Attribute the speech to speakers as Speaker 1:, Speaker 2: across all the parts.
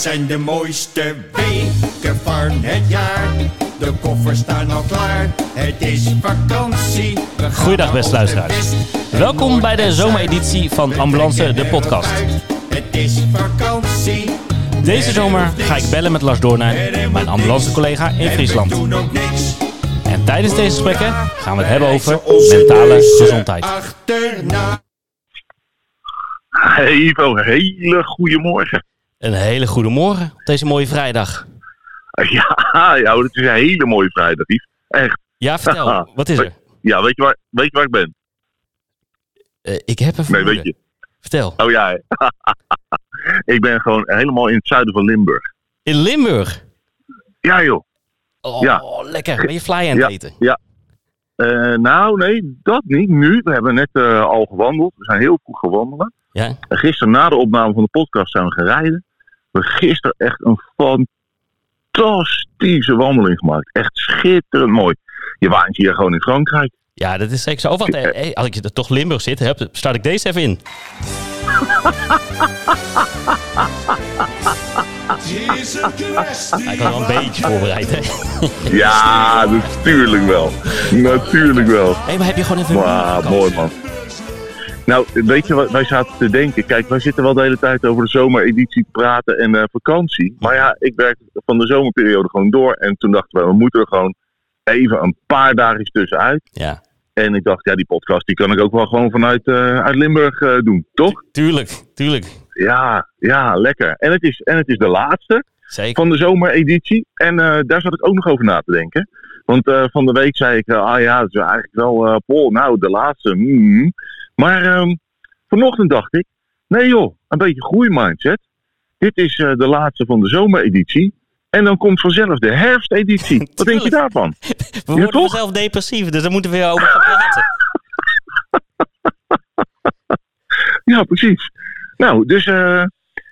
Speaker 1: Het zijn de mooiste weken van het jaar. De koffers staan al klaar. Het is vakantie.
Speaker 2: Goeiedag, beste luisteraars. Welkom bij de zomereditie van Ambulance, de podcast.
Speaker 1: Het is vakantie.
Speaker 2: Deze zomer ga ik bellen met Lars Doornijn, mijn ambulancecollega in Friesland. En tijdens deze gesprekken gaan we het hebben over mentale gezondheid.
Speaker 3: Hey Ivo, hele goede morgen.
Speaker 2: Een hele goede morgen op deze mooie vrijdag.
Speaker 3: Ja, ja, het is een hele mooie vrijdag, Yves. Echt.
Speaker 2: Ja, vertel, wat is er?
Speaker 3: Ja, weet je waar, weet je waar ik ben?
Speaker 2: Eh, ik heb een
Speaker 3: Nee,
Speaker 2: vermoeden.
Speaker 3: weet je.
Speaker 2: Vertel.
Speaker 3: Oh ja, ik ben gewoon helemaal in het zuiden van Limburg.
Speaker 2: In Limburg.
Speaker 3: Ja joh.
Speaker 2: Oh,
Speaker 3: Ja.
Speaker 2: lekker. Ben je fly aan het
Speaker 3: Ja.
Speaker 2: eten?
Speaker 3: Eh, nou nee, dat niet. Nu, we hebben net eh, al gewandeld. We zijn heel goed gewandelen.
Speaker 2: Ja?
Speaker 3: En gisteren na de opname van de podcast zijn we gaan rijden. We gisteren echt een fantastische wandeling gemaakt. Echt schitterend mooi. Je waant hier gewoon in Frankrijk.
Speaker 2: Ja, dat is zeker zo. Oh, wacht, eh, eh, als ik er toch Limburg zit, heb, start ik deze even in. Ik had wel een beetje voorbereid, hè?
Speaker 3: Ja, natuurlijk wel. Natuurlijk wel.
Speaker 2: Hé, maar heb je gewoon even... vakantie?
Speaker 3: mooi man. Nou, weet je wat wij zaten te denken? Kijk, wij zitten wel de hele tijd over de zomereditie te praten en eh, vakantie. Maar ja, ik werk van de zomerperiode gewoon door. En toen dachten we, we moeten er gewoon even een paar dagjes tussenuit.
Speaker 2: Ja,
Speaker 3: En ik dacht, ja, die podcast die kan ik ook wel gewoon vanuit eh, uit Limburg eh, doen, toch?
Speaker 2: tuurlijk, tuurlijk.
Speaker 3: Ja, ja, lekker. En het is, en het is de laatste
Speaker 2: Zeker.
Speaker 3: van de zomereditie. En daar zat ik ook nog over na te denken. Want van de week zei ik, ah ja, het is eigenlijk wel, Paul, nou, de laatste. mm. Maar ehm, vanochtend dacht ik, nee joh, een beetje groeimindset. Dit is eh, de laatste van de zomereditie. En dan komt vanzelf de herfsteditie. Wat denk je daarvan?
Speaker 2: We worden
Speaker 3: toch?
Speaker 2: vanzelf depressief, dus daar moeten we weer over gaan praten.
Speaker 3: Ja, precies. Nou, dus... eh,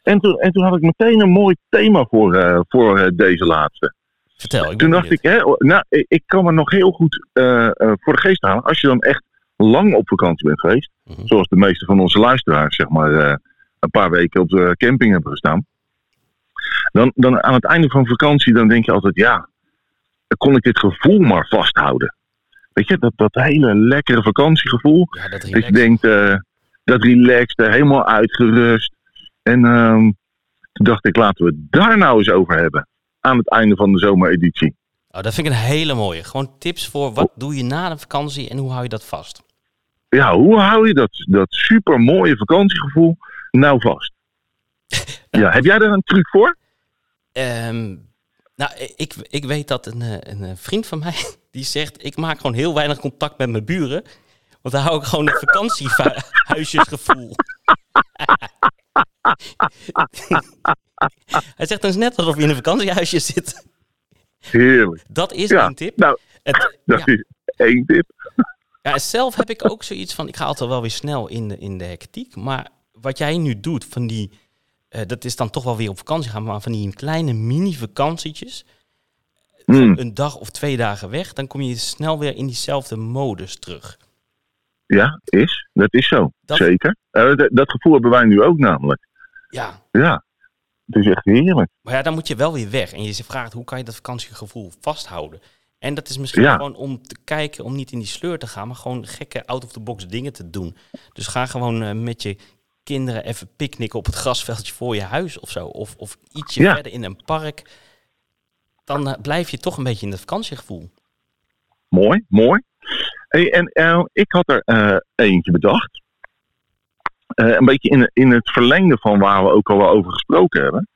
Speaker 3: en, toen, en toen had ik meteen een mooi thema voor, eh, voor deze laatste.
Speaker 2: Vertel, ik
Speaker 3: Toen dacht ik, hè, nou, ik kan me nog heel goed voor de geest halen. Als je dan echt lang op vakantie bent geweest.
Speaker 2: Mhm.
Speaker 3: Zoals de meeste van onze luisteraars, zeg maar, eh, een paar weken op de camping hebben gestaan. Dan, dan aan het einde van vakantie, dan denk je altijd, ja, kon ik dit gevoel maar vasthouden. Weet je, dat, dat hele lekkere vakantiegevoel.
Speaker 2: Ja, dat
Speaker 3: Dat je denkt, eh, dat relaxed, helemaal uitgerust. En ehm, toen dacht ik, laten we het daar nou eens over hebben. Aan het einde van de zomereditie.
Speaker 2: Oh, dat vind ik een hele mooie. Gewoon tips voor wat doe je na de vakantie en hoe hou je dat vast?
Speaker 3: Ja, hoe hou je dat, dat super mooie vakantiegevoel nou vast? Ja, heb jij daar een truc voor?
Speaker 2: Ehm, nou, ik, ik weet dat een, eh, een eh, vriend van mij, die zegt, ik maak gewoon heel weinig contact met mijn buren. Want dan hou ik gewoon het vakantiehuisjesgevoel. Hij zegt is net alsof je in een vakantiehuisje zit.
Speaker 3: Heerlijk.
Speaker 2: Dat is
Speaker 3: Ja,
Speaker 2: mijn tip.
Speaker 3: nou,
Speaker 2: Het,
Speaker 3: dat
Speaker 2: ja,
Speaker 3: is één tip.
Speaker 2: Ja, zelf heb ik ook zoiets van, ik ga altijd wel weer snel in de, in de hectiek. Maar wat jij nu doet, van die, eh, dat is dan toch wel weer op vakantie gaan, maar van die kleine mini-vakantietjes.
Speaker 3: Mm,
Speaker 2: een dag of twee dagen weg, dan kom je snel weer in diezelfde modus terug.
Speaker 3: ja, is. Dat is zo.
Speaker 2: Dat-
Speaker 3: Zeker. Eh, dat, gevoel hebben wij nu ook namelijk.
Speaker 2: Ja,
Speaker 3: Ja. Het is echt heerlijk.
Speaker 2: maar ja, dan moet je wel weer weg. En je vraagt, hoe kan je dat vakantiegevoel vasthouden? En dat is misschien
Speaker 3: Ja.
Speaker 2: gewoon om te kijken, om niet in die sleur te gaan, maar gewoon gekke out-of-the-box dingen te doen. Dus ga gewoon eh, met je kinderen even picknicken op het grasveldje voor je huis of zo. Of, of ietsje
Speaker 3: Ja.
Speaker 2: verder in een park. Dan eh, blijf je toch een beetje in het vakantiegevoel.
Speaker 3: Mooi, mooi. Hey, en eh, ik had er eentje bedacht. Een beetje in, in het verlengde van waar we ook al wel over gesproken hebben.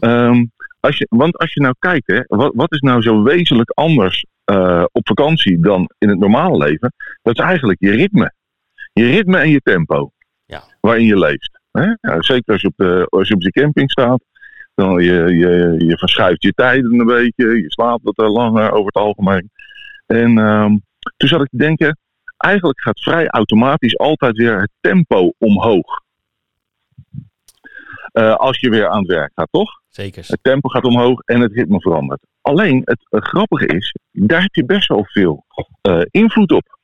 Speaker 3: Ehm, als je, want als je nou kijkt, hè, wat, wat is nou zo wezenlijk anders eh, op vakantie dan in het normale leven? Dat is eigenlijk je ritme. Je ritme en je tempo.
Speaker 2: Ja.
Speaker 3: Waarin je leeft. Hè? Zeker als je, op de, als je op je camping staat. Dan je, je, je verschuift je tijden een beetje. Je slaapt wat langer over het algemeen. En ehm, toen zat ik te denken. Eigenlijk gaat vrij automatisch altijd weer het tempo omhoog. Eh, als je weer aan het werk gaat, toch?
Speaker 2: Zeker.
Speaker 3: Het tempo gaat omhoog en het ritme verandert. Alleen, het, het grappige is, daar heb je best wel veel eh, invloed op.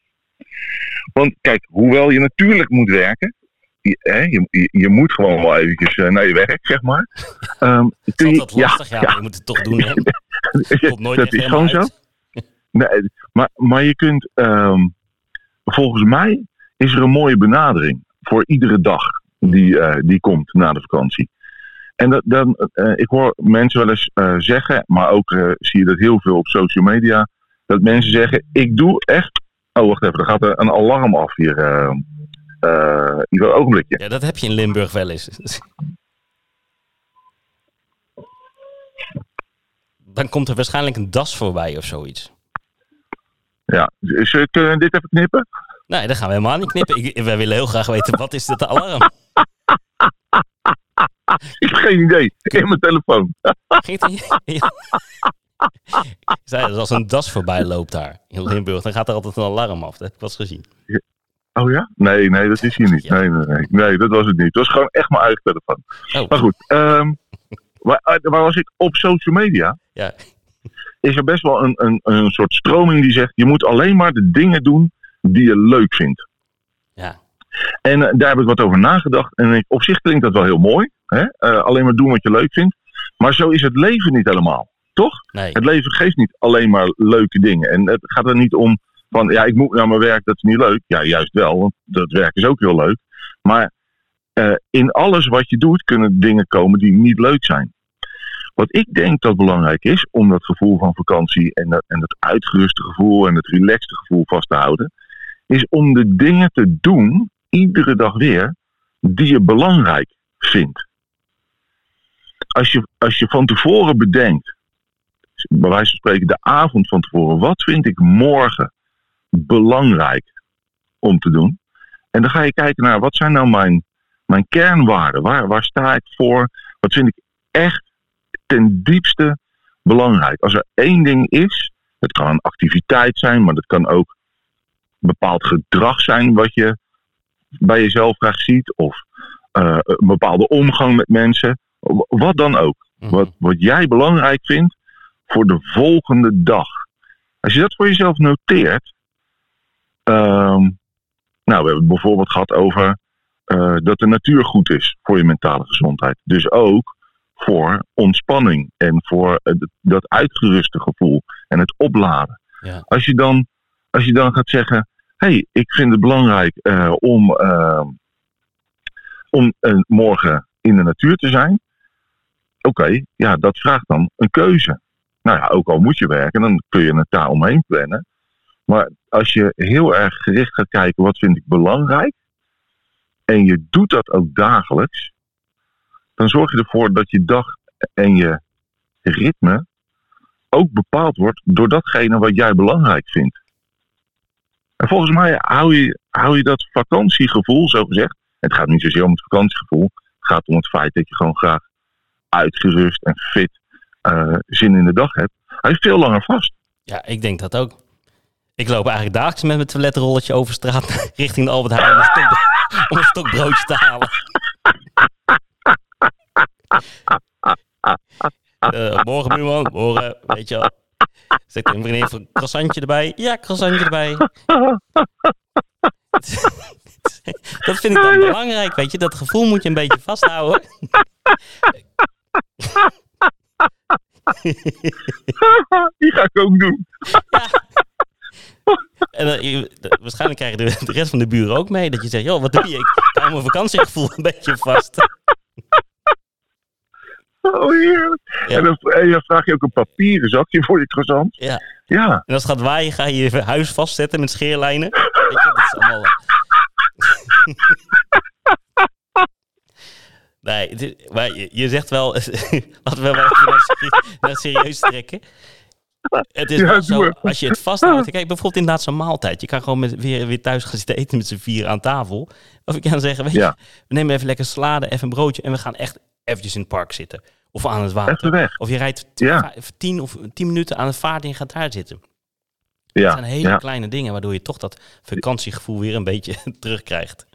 Speaker 3: Want kijk, hoewel je natuurlijk moet werken, je, hè, je, je, moet gewoon wel eventjes eh, naar je werk, zeg maar. Kun
Speaker 2: is
Speaker 3: je-
Speaker 2: altijd lastig, ja, je moet het toch doen. Hè? Komt nooit
Speaker 3: dat is gewoon zo. Nee, maar, maar je kunt, ehm, volgens mij is er een mooie benadering voor iedere dag die, eh, die komt na de vakantie. En dat, dan, eh, ik hoor mensen wel eens eh, zeggen, maar ook zie je dat heel veel op social media, dat mensen zeggen, ik doe echt... Oh, wacht even, er gaat een alarm af hier. een ogenblikje.
Speaker 2: Ja, dat heb je in Limburg wel eens. Dan komt er waarschijnlijk een das voorbij of zoiets.
Speaker 3: Ja, kunnen we dit even knippen?
Speaker 2: Nee, dat gaan we helemaal niet knippen. Ik, wij willen heel graag weten, wat is dit alarm?
Speaker 3: Ik heb geen idee. In mijn telefoon.
Speaker 2: Ging het in je- Ik zei, dat als een das voorbij loopt daar in Limburg, dan gaat er altijd een alarm af. Dat heb ik wel eens gezien.
Speaker 3: Oh ja? Nee, nee, dat is hier niet.
Speaker 2: Ja.
Speaker 3: Nee, nee, nee. Nee, dat was het niet. Het was gewoon echt mijn eigen telefoon.
Speaker 2: Oh,
Speaker 3: Maar goed, ehm, waar, waar was ik? Op social media
Speaker 2: ja.
Speaker 3: is er best wel een, een, een soort stroming die zegt... je moet alleen maar de dingen doen die je leuk vindt. En eh, daar heb ik wat over nagedacht. En op zich klinkt dat wel heel mooi. Hè? Eh, alleen maar doen wat je leuk vindt. Maar zo is het leven niet helemaal. Toch?
Speaker 2: Nee.
Speaker 3: Het leven geeft niet alleen maar leuke dingen. En het gaat er niet om van, ja, ik moet naar mijn werk, dat is niet leuk. Ja, juist wel, want dat werk is ook heel leuk. Maar eh, in alles wat je doet kunnen dingen komen die niet leuk zijn. Wat ik denk dat belangrijk is, om dat gevoel van vakantie en dat, en het uitgeruste gevoel en het relaxte gevoel vast te houden, is om de dingen te doen, iedere dag weer, die je belangrijk vindt. Als je, als je van tevoren bedenkt, bij wijze van spreken de avond van tevoren, wat vind ik morgen belangrijk om te doen? En dan ga je kijken naar wat zijn nou mijn, mijn kernwaarden? Waar, waar sta ik voor? Wat vind ik echt ten diepste belangrijk? Als er één ding is, het kan een activiteit zijn, maar dat kan ook bepaald gedrag zijn wat je bij jezelf graag ziet, of eh, een bepaalde omgang met mensen, wat dan ook.
Speaker 2: Mhm.
Speaker 3: Wat, wat jij belangrijk vindt voor de volgende dag. Als je dat voor jezelf noteert. ehm, nou, we hebben het bijvoorbeeld gehad over eh, dat de natuur goed is voor je mentale gezondheid. Dus ook voor ontspanning en voor dat- uitgeruste gevoel en het opladen.
Speaker 2: Ja.
Speaker 3: Als, je dan, als je dan gaat zeggen: hey, ik vind het belangrijk eh, om, ehm, om eh, morgen in de natuur te zijn. Oké, ja, dat vraagt dan een keuze. Nou ja, ook al moet je werken, dan kun je het daar omheen plannen. Maar als je heel erg gericht gaat kijken, wat vind ik belangrijk? En je doet dat ook dagelijks. Dan zorg je ervoor dat je dag en je ritme ook bepaald wordt door datgene wat jij belangrijk vindt. En volgens mij hou je, hou je dat vakantiegevoel, zo gezegd. Het gaat niet zozeer om het vakantiegevoel. Het gaat om het feit dat je gewoon graag uitgerust en fit eh, zin in de dag hebt. Hij is veel langer vast.
Speaker 2: ja, ik denk dat ook. Ik loop eigenlijk dagelijks met mijn toiletrolletje over straat richting de Albert Heijn om een, stok, te halen. Eh, morgen buurman, morgen, weet je wel. Zet een vriendin voor een croissantje erbij. Ja, croissantje erbij. Dat vind ik dan belangrijk, weet je. Dat gevoel moet je een beetje vasthouden.
Speaker 3: Die ga ik ook doen.
Speaker 2: En eh, je- waarschijnlijk krijgen de, de rest van de buren ook mee. Dat je zegt, joh, wat doe je? Ik hou mijn vakantiegevoel een beetje vast.
Speaker 3: Oh, heerlijk.
Speaker 2: Ja.
Speaker 3: En, dan, en dan vraag je ook een papieren zakje voor je croissant.
Speaker 2: Ja.
Speaker 3: Ja,
Speaker 2: En als het gaat waaien, ga je je huis vastzetten met scheerlijnen. Weet je, dat is allemaal... Nee, het is- maar je, je zegt wel... Laten we wel naar, serieus trekken. Het is
Speaker 3: Ja,
Speaker 2: zo, als je het vasthoudt... Kijk, bijvoorbeeld inderdaad zo'n maaltijd. Je kan gewoon met, weer, weer thuis gaan zitten eten met z'n vier aan tafel. Of ik kan zeggen, weet je, we nemen even lekker salade, even een broodje... en we gaan echt eventjes in het park zitten. Of aan het water.
Speaker 3: weg.
Speaker 2: Of je rijdt
Speaker 3: Ja.
Speaker 2: tien of tien minuten aan het vaart en gaat daar zitten. Het
Speaker 3: Ja,
Speaker 2: zijn hele
Speaker 3: ja.
Speaker 2: kleine dingen waardoor je toch dat vakantiegevoel weer een beetje terugkrijgt.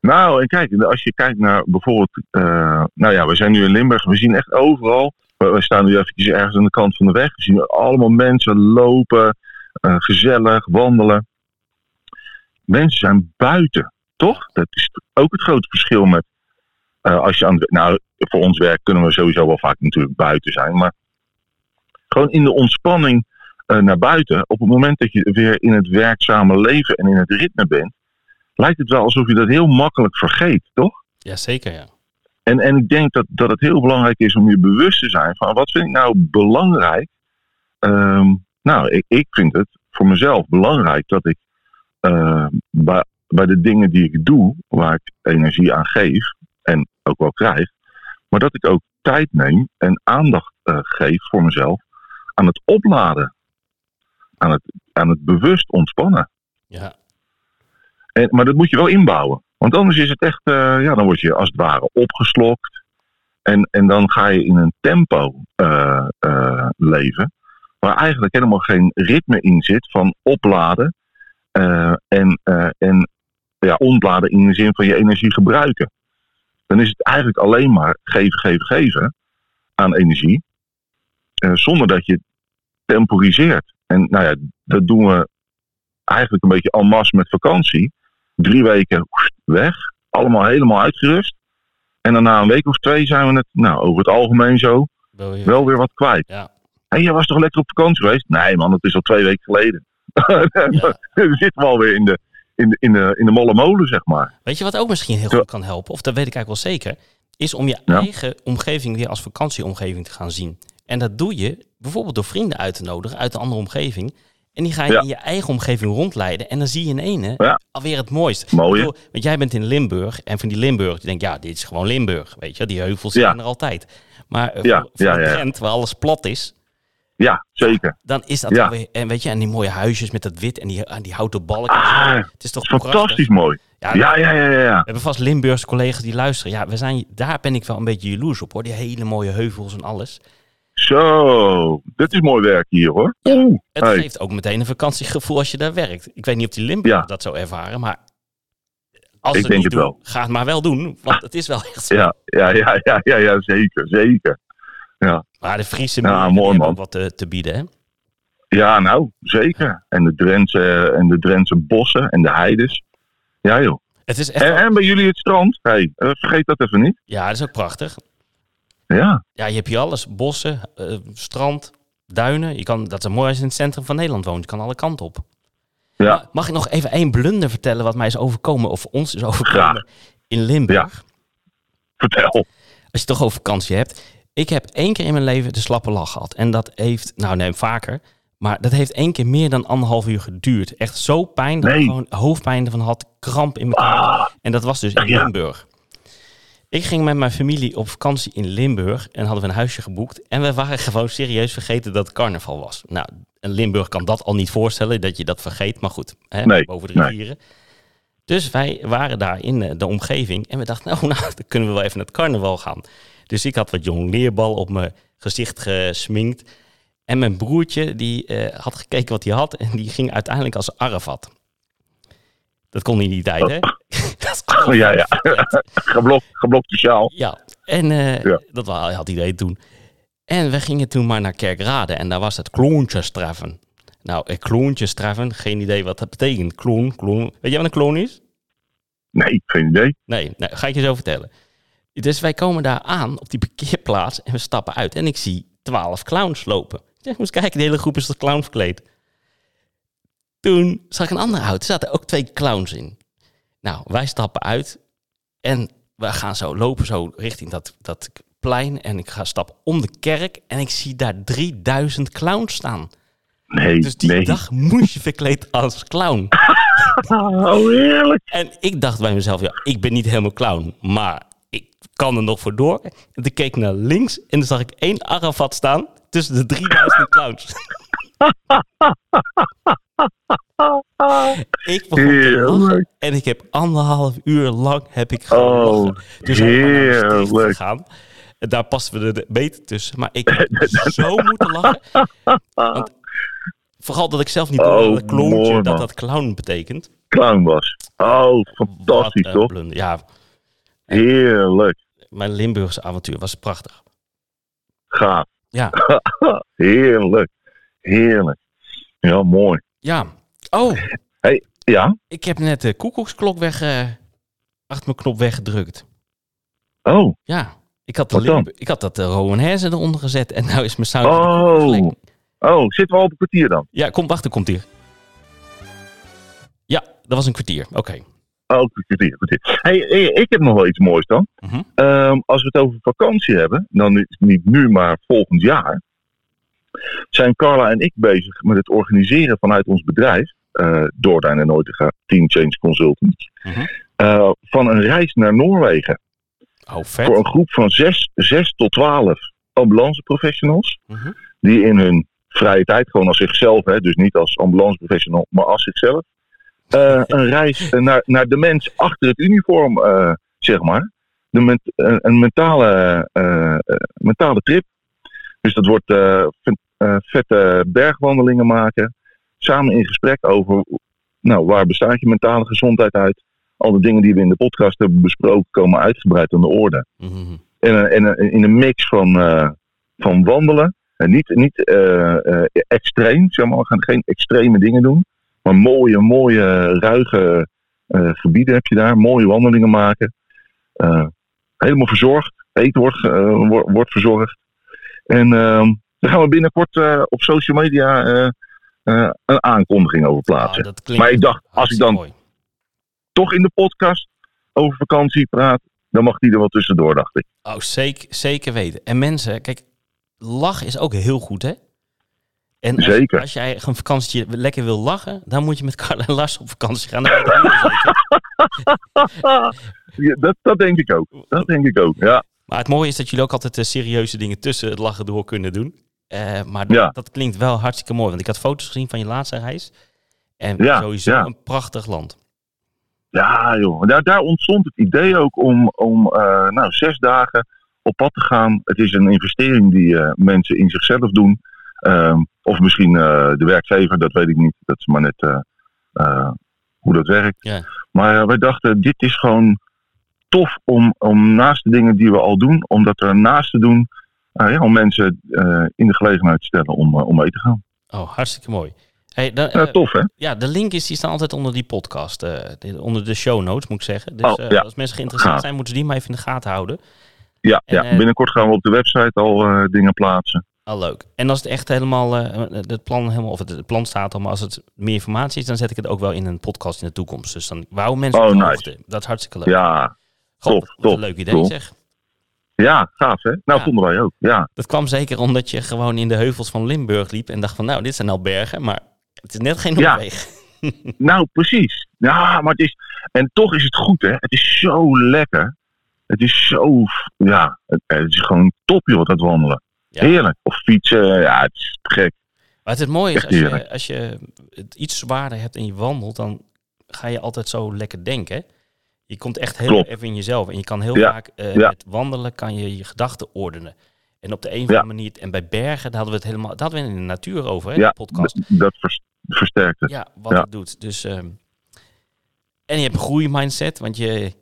Speaker 3: Nou, en kijk, als je kijkt naar bijvoorbeeld... eh, nou ja, we zijn nu in Limburg. We zien echt overal... We, staan nu eventjes ergens aan de kant van de weg. We zien allemaal mensen lopen, eh, gezellig, wandelen. Mensen zijn buiten. Toch? Dat is ook het grote verschil met als je aan nou, voor ons werk kunnen we sowieso wel vaak natuurlijk buiten zijn, maar gewoon in de ontspanning eh, naar buiten, op het moment dat je weer in het werkzame leven en in het ritme bent, lijkt het wel alsof je dat heel makkelijk vergeet, toch?
Speaker 2: Ja, zeker ja.
Speaker 3: En, en ik denk dat, dat het heel belangrijk is om je bewust te zijn van wat vind ik nou belangrijk. Ehm, nou, ik, ik vind het voor mezelf belangrijk dat ik eh, bij, bij de dingen die ik doe, waar ik energie aan geef en ook wel krijg, maar dat ik ook tijd neem en aandacht eh, geef voor mezelf aan het opladen, aan het, aan het bewust ontspannen.
Speaker 2: Ja,
Speaker 3: En, maar dat moet je wel inbouwen. Want anders is het echt, eh, ja, dan word je als het ware opgeslokt. En, en dan ga je in een tempo eh, leven. Waar eigenlijk helemaal geen ritme in zit van opladen. en en ja, ontladen in de zin van je energie gebruiken. Dan is het eigenlijk alleen maar geven, geven, geven aan energie. eh, zonder dat je temporiseert. En nou ja, dat doen we eigenlijk een beetje en masse met vakantie drie weken weg. Allemaal helemaal uitgerust. En dan na een week of twee zijn we het, nou, over het algemeen zo, wel weer wat kwijt.
Speaker 2: Ja.
Speaker 3: Hé, jij was toch lekker op vakantie geweest? Nee man, dat is al twee weken geleden. Dan zitten we alweer in de, in, de, in, de, in de molle molen, zeg maar.
Speaker 2: Weet je wat ook misschien heel goed kan helpen, of dat weet ik eigenlijk wel zeker, is om je
Speaker 3: Ja.
Speaker 2: eigen omgeving weer als vakantieomgeving te gaan zien. En dat doe je bijvoorbeeld door vrienden uit te nodigen uit een andere omgeving. En die ga je
Speaker 3: Ja.
Speaker 2: in je eigen omgeving rondleiden. En dan zie je in ene
Speaker 3: Ja.
Speaker 2: alweer het mooist.
Speaker 3: Mooi,
Speaker 2: bedoel, Want jij bent in Limburg. En van die Limburg, die denkt, ja, dit is gewoon Limburg. Weet je, die heuvels zijn er altijd. Maar eh,
Speaker 3: Ja,
Speaker 2: voor, voor
Speaker 3: ja, ja, ja.
Speaker 2: Drenthe, waar alles plat is,
Speaker 3: Ja, zeker.
Speaker 2: dan is dat
Speaker 3: Ja.
Speaker 2: alweer... En weet je, en die mooie huisjes met dat wit en die, en die houten balken.
Speaker 3: Ah,
Speaker 2: het is toch prachtig?
Speaker 3: fantastisch mooi.
Speaker 2: Ja,
Speaker 3: Ja, ja, ja, ja.
Speaker 2: we hebben vast Limburgse collega's die luisteren. Ja, we zijn, daar ben ik wel een beetje jaloers op hoor. Die hele mooie heuvels en alles.
Speaker 3: Zo, dit is mooi werk hier hoor. Oeh,
Speaker 2: Het
Speaker 3: hey.
Speaker 2: geeft ook meteen een vakantiegevoel als je daar werkt. Ik weet niet of die Limburg
Speaker 3: Ja.
Speaker 2: dat zo ervaren, maar als
Speaker 3: Ik
Speaker 2: het
Speaker 3: denk
Speaker 2: niet
Speaker 3: het
Speaker 2: doen,
Speaker 3: wel.
Speaker 2: ga het maar wel doen. Want het is wel echt zo.
Speaker 3: Ja, ja, ja, ja, ja, ja, zeker, zeker.
Speaker 2: Maar de Friese
Speaker 3: Ja, mooi,
Speaker 2: hebben wat te, te bieden. Hè?
Speaker 3: Ja, nou, zeker. En de Drentse, en de Drentse bossen en de heides. Ja joh.
Speaker 2: Het is echt
Speaker 3: En, bij jullie het strand. Hey, eh, vergeet dat even niet.
Speaker 2: ja, dat is ook prachtig.
Speaker 3: Ja,
Speaker 2: Ja, je hebt hier alles. Bossen, eh, strand, duinen. Je kan, dat is mooi als je in het centrum van Nederland woont. Je kan alle kanten op.
Speaker 3: ja.
Speaker 2: Ma- Mag ik nog even één blunder vertellen wat mij is overkomen, of ons is overkomen
Speaker 3: Graag.
Speaker 2: in Limburg?
Speaker 3: vertel.
Speaker 2: Als je toch over vakantie hebt. Ik heb één keer in mijn leven de slappe lach gehad. En dat heeft, nou nee, vaker. Maar dat heeft één keer meer dan anderhalf uur geduurd. Echt zo pijn dat ik gewoon hoofdpijn ervan had. Kramp in mijn.
Speaker 3: Ah,
Speaker 2: En dat was dus in. Limburg. Ik ging met mijn familie op vakantie in Limburg. En hadden we een huisje geboekt. En we waren gewoon serieus vergeten dat het carnaval was. Nou, in Limburg kan dat al niet voorstellen dat je dat vergeet. Maar goed, hè,
Speaker 3: Nee,
Speaker 2: boven de
Speaker 3: nee.
Speaker 2: rivieren. Dus wij waren daar in eh, de omgeving. En we dachten, nou, nou, dan kunnen we wel even naar het carnaval gaan. Dus ik had wat jongleerbal op mijn gezicht gesminkt. En mijn broertje, die eh, had gekeken wat hij had. En die ging uiteindelijk als Arafat. Dat kon in die tijd, hè? Dat is
Speaker 3: Oh, ja, ja.
Speaker 2: vet.
Speaker 3: Geblokt, geblokte sjaal.
Speaker 2: Ja, en eh,
Speaker 3: Ja.
Speaker 2: dat had iedereen toen. En we gingen toen maar naar Kerkrade en daar was het kloontjestreffen. Nou, eh, kloontjestreffen, geen idee wat dat betekent. Kloon, kloon. Weet jij wat een kloon is?
Speaker 3: Nee, geen idee.
Speaker 2: Nee, nee, ga ik je zo vertellen. Dus wij komen daar aan op die parkeerplaats en we stappen uit. En ik zie twaalf clowns lopen. Ik zeg, moest kijken, de hele groep is tot clown verkleed. Toen zag ik een andere auto, er zaten ook twee clowns in. Nou, wij stappen uit en we gaan zo lopen zo richting dat, dat plein. En ik ga stappen om de kerk en ik zie daar 3000 clowns staan.
Speaker 3: Nee,
Speaker 2: Dus die
Speaker 3: nee.
Speaker 2: dag moest je verkleed als clown.
Speaker 3: Oh, heerlijk.
Speaker 2: En ik dacht bij mezelf, ja, ik ben niet helemaal clown, maar ik kan er nog voor door. En toen keek ik naar links en dan zag ik één Arafat staan tussen de 3000 clowns. ik begon te lachen
Speaker 3: Heerlijk.
Speaker 2: en ik heb anderhalf uur lang heb ik gelachen.
Speaker 3: Oh,
Speaker 2: Dus de
Speaker 3: heerlijk.
Speaker 2: gegaan. En daar pasten we er beter tussen. Maar ik heb zo moeten lachen. Want vooral dat ik zelf niet
Speaker 3: Oh,
Speaker 2: kloontje dat
Speaker 3: man.
Speaker 2: dat clown betekent.
Speaker 3: Clown was. Oh, fantastisch toch?
Speaker 2: Ja,
Speaker 3: Heerlijk.
Speaker 2: mijn Limburgse avontuur was prachtig.
Speaker 3: Gaaf.
Speaker 2: Ja,
Speaker 3: Heerlijk. Heerlijk. Ja, mooi.
Speaker 2: ja. Oh,
Speaker 3: Ja,
Speaker 2: ik heb net de koekoeksklok weg, eh, achter mijn knop weggedrukt.
Speaker 3: Oh,
Speaker 2: Ja, ik had, de
Speaker 3: Wat dan?
Speaker 2: Limburg- ik had dat de Rowan Herzen eronder gezet en nou is mijn sound...
Speaker 3: oh. Oh, zitten we al op een kwartier dan?
Speaker 2: Ja, kom, wacht, er komt hier. Ja, dat was een kwartier. Oké.
Speaker 3: Oh, kwartier, een kwartier. Hey, hey, ik heb nog wel iets moois dan.
Speaker 2: Mhm.
Speaker 3: Ehm, als we het over vakantie hebben, dan niet nu, maar volgend jaar. Zijn Carla en ik bezig met het organiseren vanuit ons bedrijf, eh Doordijn en Nooitinga Team Change Consultants,
Speaker 2: Mhm.
Speaker 3: eh, van een reis naar Noorwegen.
Speaker 2: Oh,
Speaker 3: Voor
Speaker 2: vet.
Speaker 3: een groep van 6, 6 tot 12 ambulanceprofessionals.
Speaker 2: Mhm.
Speaker 3: Die in hun vrije tijd, gewoon als zichzelf, hè, dus niet als ambulanceprofessional, maar als zichzelf. Eh, een reis eh, naar, naar de mens achter het uniform, eh, zeg maar. De een mentale, mentale trip. Dus dat wordt vet- vette bergwandelingen maken. Samen in gesprek over, nou, waar bestaat je mentale gezondheid uit? Al de dingen die we in de podcast hebben besproken komen uitgebreid aan de orde.
Speaker 2: Mhm.
Speaker 3: En, en in een mix van, van wandelen. En niet niet extreem, zeg maar. We gaan geen extreme dingen doen. Maar mooie, mooie, ruige eh, gebieden heb je daar. Mooie wandelingen maken. Eh, helemaal verzorgd. Eten wordt, eh, wordt, wordt verzorgd. En ehm daar gaan we binnenkort op social media een aankondiging over plaatsen.
Speaker 2: Ah, klinkt
Speaker 3: maar ik dacht, als ik dan
Speaker 2: mooi.
Speaker 3: toch in de podcast over vakantie praat, dan mag die er wel tussendoor, dacht ik.
Speaker 2: Oh, zeker, zeker weten. En mensen, kijk, lach is ook heel goed, hè? En als,
Speaker 3: Zeker.
Speaker 2: als jij een vakantietje lekker wil lachen, dan moet je met Carla en Lars op vakantie gaan.
Speaker 3: Ja, dat, dat denk ik ook. Dat denk ik ook, ja.
Speaker 2: Maar het mooie is dat jullie ook altijd eh, serieuze dingen tussen het lachen door kunnen doen. Eh, maar dat,
Speaker 3: Ja.
Speaker 2: dat klinkt wel hartstikke mooi. Want ik had foto's gezien van je laatste reis. En
Speaker 3: Ja,
Speaker 2: sowieso
Speaker 3: ja.
Speaker 2: een prachtig land.
Speaker 3: Ja, joh. Daar, daar ontstond het idee ook om, om eh, nou, zes dagen op pad te gaan. Het is een investering die mensen in zichzelf doen. Ehm, of misschien eh, de werkgever, dat weet ik niet. Dat is maar net eh, eh, hoe dat werkt.
Speaker 2: Ja.
Speaker 3: Maar wij dachten, dit is gewoon tof om, om naast de dingen die we al doen, om dat ernaast te doen. ja, om mensen in de gelegenheid te stellen om, om mee te gaan.
Speaker 2: Oh, hartstikke mooi. Hey, dan,
Speaker 3: Ja, tof hè?
Speaker 2: ja, de link is, die staan altijd onder die podcast. de- onder de show notes, moet ik zeggen. Dus
Speaker 3: Oh, ja.
Speaker 2: als mensen geïnteresseerd zijn, moeten ze die maar even in de gaten houden.
Speaker 3: Ja,
Speaker 2: En,
Speaker 3: ja. binnenkort gaan we op de website al dingen plaatsen.
Speaker 2: Al leuk. En als het echt helemaal, eh, het plan helemaal, of het, het plan staat al, maar als het meer informatie is, dan zet ik het ook wel in een podcast in de toekomst. Dus dan wou mensen
Speaker 3: Oh, nice.
Speaker 2: Dat is hartstikke leuk.
Speaker 3: Ja,
Speaker 2: wat
Speaker 3: tof,
Speaker 2: een leuk idee zeg.
Speaker 3: Ja, gaaf hè? Nou,
Speaker 2: Ja.
Speaker 3: vonden wij ook. Ja,
Speaker 2: Dat kwam zeker omdat je gewoon in de heuvels van Limburg liep en dacht van, nou, dit zijn al bergen, maar het is net geen
Speaker 3: Ja.
Speaker 2: Noorwegen.
Speaker 3: nou precies. Ja, maar het is. En toch is het goed hè? Het is zo lekker. Het is zo. Ja, het, het is gewoon top joh, dat wandelen.
Speaker 2: Ja.
Speaker 3: Heerlijk. Of fietsen, ja, het is gek.
Speaker 2: Maar het, het mooie is, als je, als je het iets zwaarder hebt en je wandelt, dan ga je altijd zo lekker denken. Je komt echt heel
Speaker 3: Klopt.
Speaker 2: even in jezelf. En je kan heel
Speaker 3: Ja,
Speaker 2: vaak eh,
Speaker 3: ja.
Speaker 2: met wandelen kan je je gedachten ordenen. En op de een of andere manier, en bij bergen, daar hadden we het helemaal, dat hadden we in de natuur over, hè,
Speaker 3: Ja,
Speaker 2: de podcast.
Speaker 3: dat vers- versterkt het.
Speaker 2: Ja, wat het doet. Dus, ehm, en je hebt een groeimindset, want je,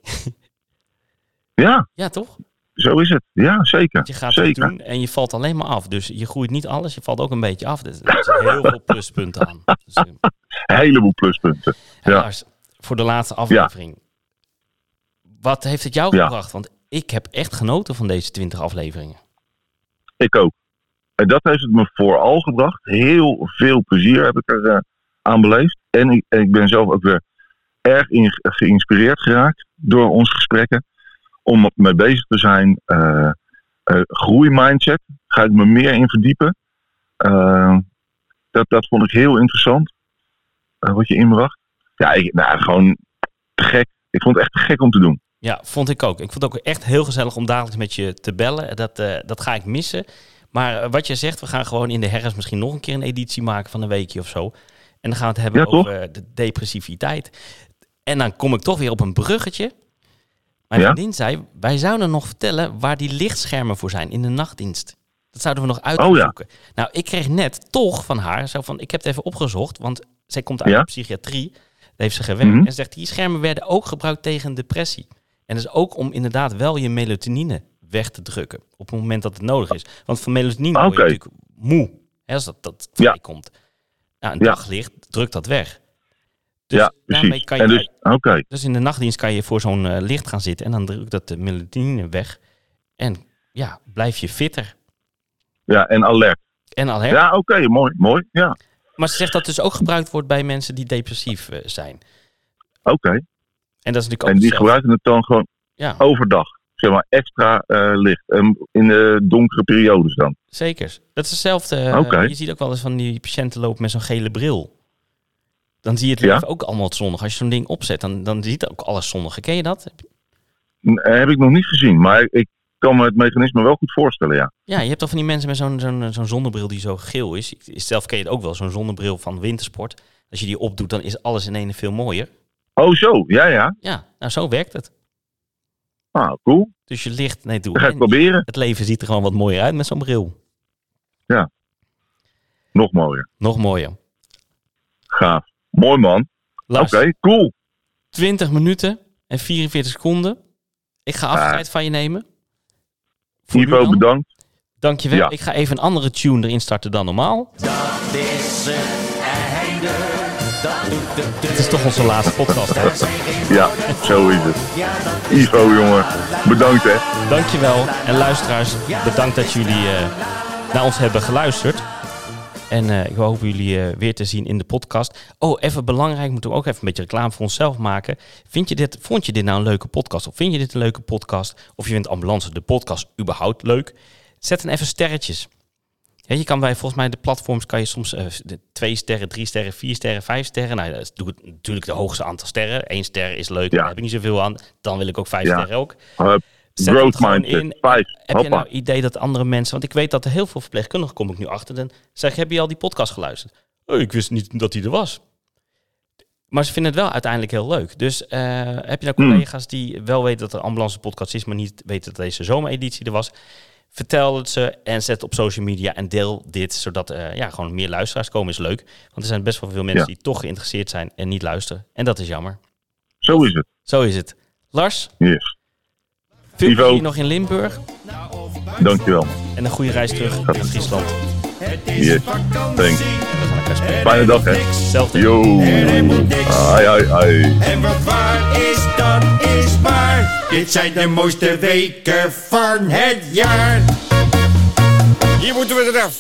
Speaker 3: Ja,
Speaker 2: ja toch?
Speaker 3: Zo is het. Ja, zeker.
Speaker 2: Je gaat het
Speaker 3: zeker.
Speaker 2: doen en je valt alleen maar af. Dus je groeit niet alles, je valt ook een beetje af. Dus er zijn heel veel pluspunten aan. Dus, eh,
Speaker 3: Een heleboel pluspunten.
Speaker 2: En
Speaker 3: Ja.
Speaker 2: Lars, voor de laatste aflevering. Wat heeft het jou
Speaker 3: Ja.
Speaker 2: gebracht? Want ik heb echt genoten van deze 20 afleveringen.
Speaker 3: Ik ook. En dat heeft het me vooral gebracht. Heel veel plezier heb ik er eh, aan beleefd. En ik, ik ben zelf ook weer erg in- geïnspireerd geraakt door onze gesprekken. Om mee bezig te zijn. eh eh, groeimindset. Ga ik me meer in verdiepen. Eh, dat, dat vond ik heel interessant. wat je inbracht. Ja, ik, nou, gewoon te gek. Ik vond het echt te gek om te doen.
Speaker 2: Ja, vond ik ook. Ik vond het ook echt heel gezellig om dagelijks met je te bellen. Dat, dat ga ik missen. Maar wat je zegt, we gaan gewoon in de herfst misschien nog een keer een editie maken van een weekje of zo. En dan gaan we het hebben
Speaker 3: Ja,
Speaker 2: over de depressiviteit. En dan kom ik toch weer op een bruggetje. Mijn
Speaker 3: Ja?
Speaker 2: vriendin zei, wij zouden nog vertellen waar die lichtschermen voor zijn in de nachtdienst. Dat zouden we nog uit gaan
Speaker 3: Oh ja.
Speaker 2: Nou, ik kreeg net toch van haar, zo van, ik heb het even opgezocht, want zij komt uit
Speaker 3: Ja?
Speaker 2: de psychiatrie. Daar heeft ze gewerkt.
Speaker 3: Mhm.
Speaker 2: En ze zegt, die schermen werden ook gebruikt tegen depressie. En dat is ook om inderdaad wel je melatonine weg te drukken. Op het moment dat het nodig is. Want van melatonine word je natuurlijk moe. Hè, als dat, dat
Speaker 3: Ja.
Speaker 2: vrijkomt. Nou, een daglicht drukt dat weg. Dus
Speaker 3: ja, precies.
Speaker 2: kan je
Speaker 3: En dus.
Speaker 2: Dus in de nachtdienst kan je voor zo'n eh, licht gaan zitten en dan drukt dat de melatonine weg. En ja, blijf je fitter.
Speaker 3: Ja, en alert.
Speaker 2: En alert.
Speaker 3: Ja, oké, mooi, mooi. Ja,
Speaker 2: Maar ze zegt dat dus ook gebruikt wordt bij mensen die depressief eh, zijn.
Speaker 3: oké.
Speaker 2: En dat is natuurlijk ook
Speaker 3: En die gebruiken het dan gewoon
Speaker 2: Ja,
Speaker 3: overdag. Zeg maar extra eh, licht. En in de donkere periodes dan.
Speaker 2: zeker. Dat is hetzelfde. Je ziet ook wel eens van die patiënten lopen met zo'n gele bril. Dan zie je het
Speaker 3: Ja.
Speaker 2: leven ook allemaal zonnig. Als je zo'n ding opzet, dan, dan ziet ook alles zonnig. Ken je dat?
Speaker 3: Eh, heb ik nog niet gezien. Maar ik kan me het mechanisme wel goed voorstellen, ja.
Speaker 2: Ja, je hebt toch van die mensen met zo'n zo'n zo'n zonnebril die zo geel is. Ik- Zelf ken je het ook wel, zo'n zonnebril van wintersport. Als je die opdoet, dan is alles in ene veel mooier.
Speaker 3: Oh, zo. Ja, ja.
Speaker 2: Ja, nou zo werkt het.
Speaker 3: Ah, cool.
Speaker 2: Dus je licht, nee, doe.
Speaker 3: Dat ga ik
Speaker 2: En
Speaker 3: proberen.
Speaker 2: het leven ziet er gewoon wat mooier uit met zo'n bril.
Speaker 3: Nog mooier.
Speaker 2: Nog mooier.
Speaker 3: Gaaf. Mooi, man. Oké, cool.
Speaker 2: 20 minuten en 44 seconden. Ik ga afscheid van je nemen. Voor
Speaker 3: Ivo,
Speaker 2: dan.
Speaker 3: bedankt.
Speaker 2: Dankjewel.
Speaker 3: Ja.
Speaker 2: Ik ga even een andere tune erin starten dan normaal.
Speaker 1: Dat is het einde. Dat doet de
Speaker 2: Het is toch onze laatste podcast, hè?
Speaker 3: Ja, zo is het. Ivo, jongen. Bedankt, hè.
Speaker 2: Dankjewel. En luisteraars, bedankt dat jullie eh, naar ons hebben geluisterd. En eh, ik hoop jullie eh, weer te zien in de podcast. Oh, even belangrijk, moeten we ook even een beetje reclame voor onszelf maken. Vind je dit, vond je dit nou een leuke podcast? Of vind je dit een leuke podcast? Of je vindt Ambulance de podcast überhaupt leuk? Zet dan even sterretjes. Ja, je kan bij volgens mij de platforms kan je soms eh, twee sterren, drie sterren, vier sterren, vijf sterren. Nou, dat doe ik natuurlijk de hoogste aantal sterren. Eén ster is leuk,
Speaker 3: Ja.
Speaker 2: daar heb ik niet zoveel aan. Dan wil ik ook vijf
Speaker 3: Ja.
Speaker 2: sterren ook. Zet
Speaker 3: growth mindset.
Speaker 2: in.
Speaker 3: Vijf.
Speaker 2: Heb je nou idee dat andere mensen... Want ik weet dat er heel veel verpleegkundigen, kom ik nu achter... Dan zeg ik, heb je al die podcast geluisterd? Oh, ik wist niet dat die er was. Maar ze vinden het wel uiteindelijk heel leuk. Dus eh, heb je nou
Speaker 3: Hmm.
Speaker 2: collega's die wel weten dat er ambulance podcast is... maar niet weten dat deze zomereditie er was... Vertel het ze en zet het op social media en deel dit... zodat eh, ja, gewoon meer luisteraars komen is leuk. Want er zijn best wel veel mensen
Speaker 3: Ja.
Speaker 2: die toch geïnteresseerd zijn... en niet luisteren. En dat is jammer.
Speaker 3: Zo is het.
Speaker 2: Zo is het. Lars,
Speaker 3: Yes.
Speaker 2: Veel
Speaker 3: Ivo.
Speaker 2: plezier nog in Limburg...
Speaker 3: Dankjewel.
Speaker 2: en een goede reis terug naar Friesland.
Speaker 3: Yes. Thanks.
Speaker 2: We gaan elkaar spreken.
Speaker 3: Fijne dag, hè.
Speaker 2: Hetzelfde.
Speaker 3: Yo. Ai, ai, ai.
Speaker 1: En wat waar is, dat is waar. Dit zijn de mooiste weken van het jaar. Hier moeten we eraf.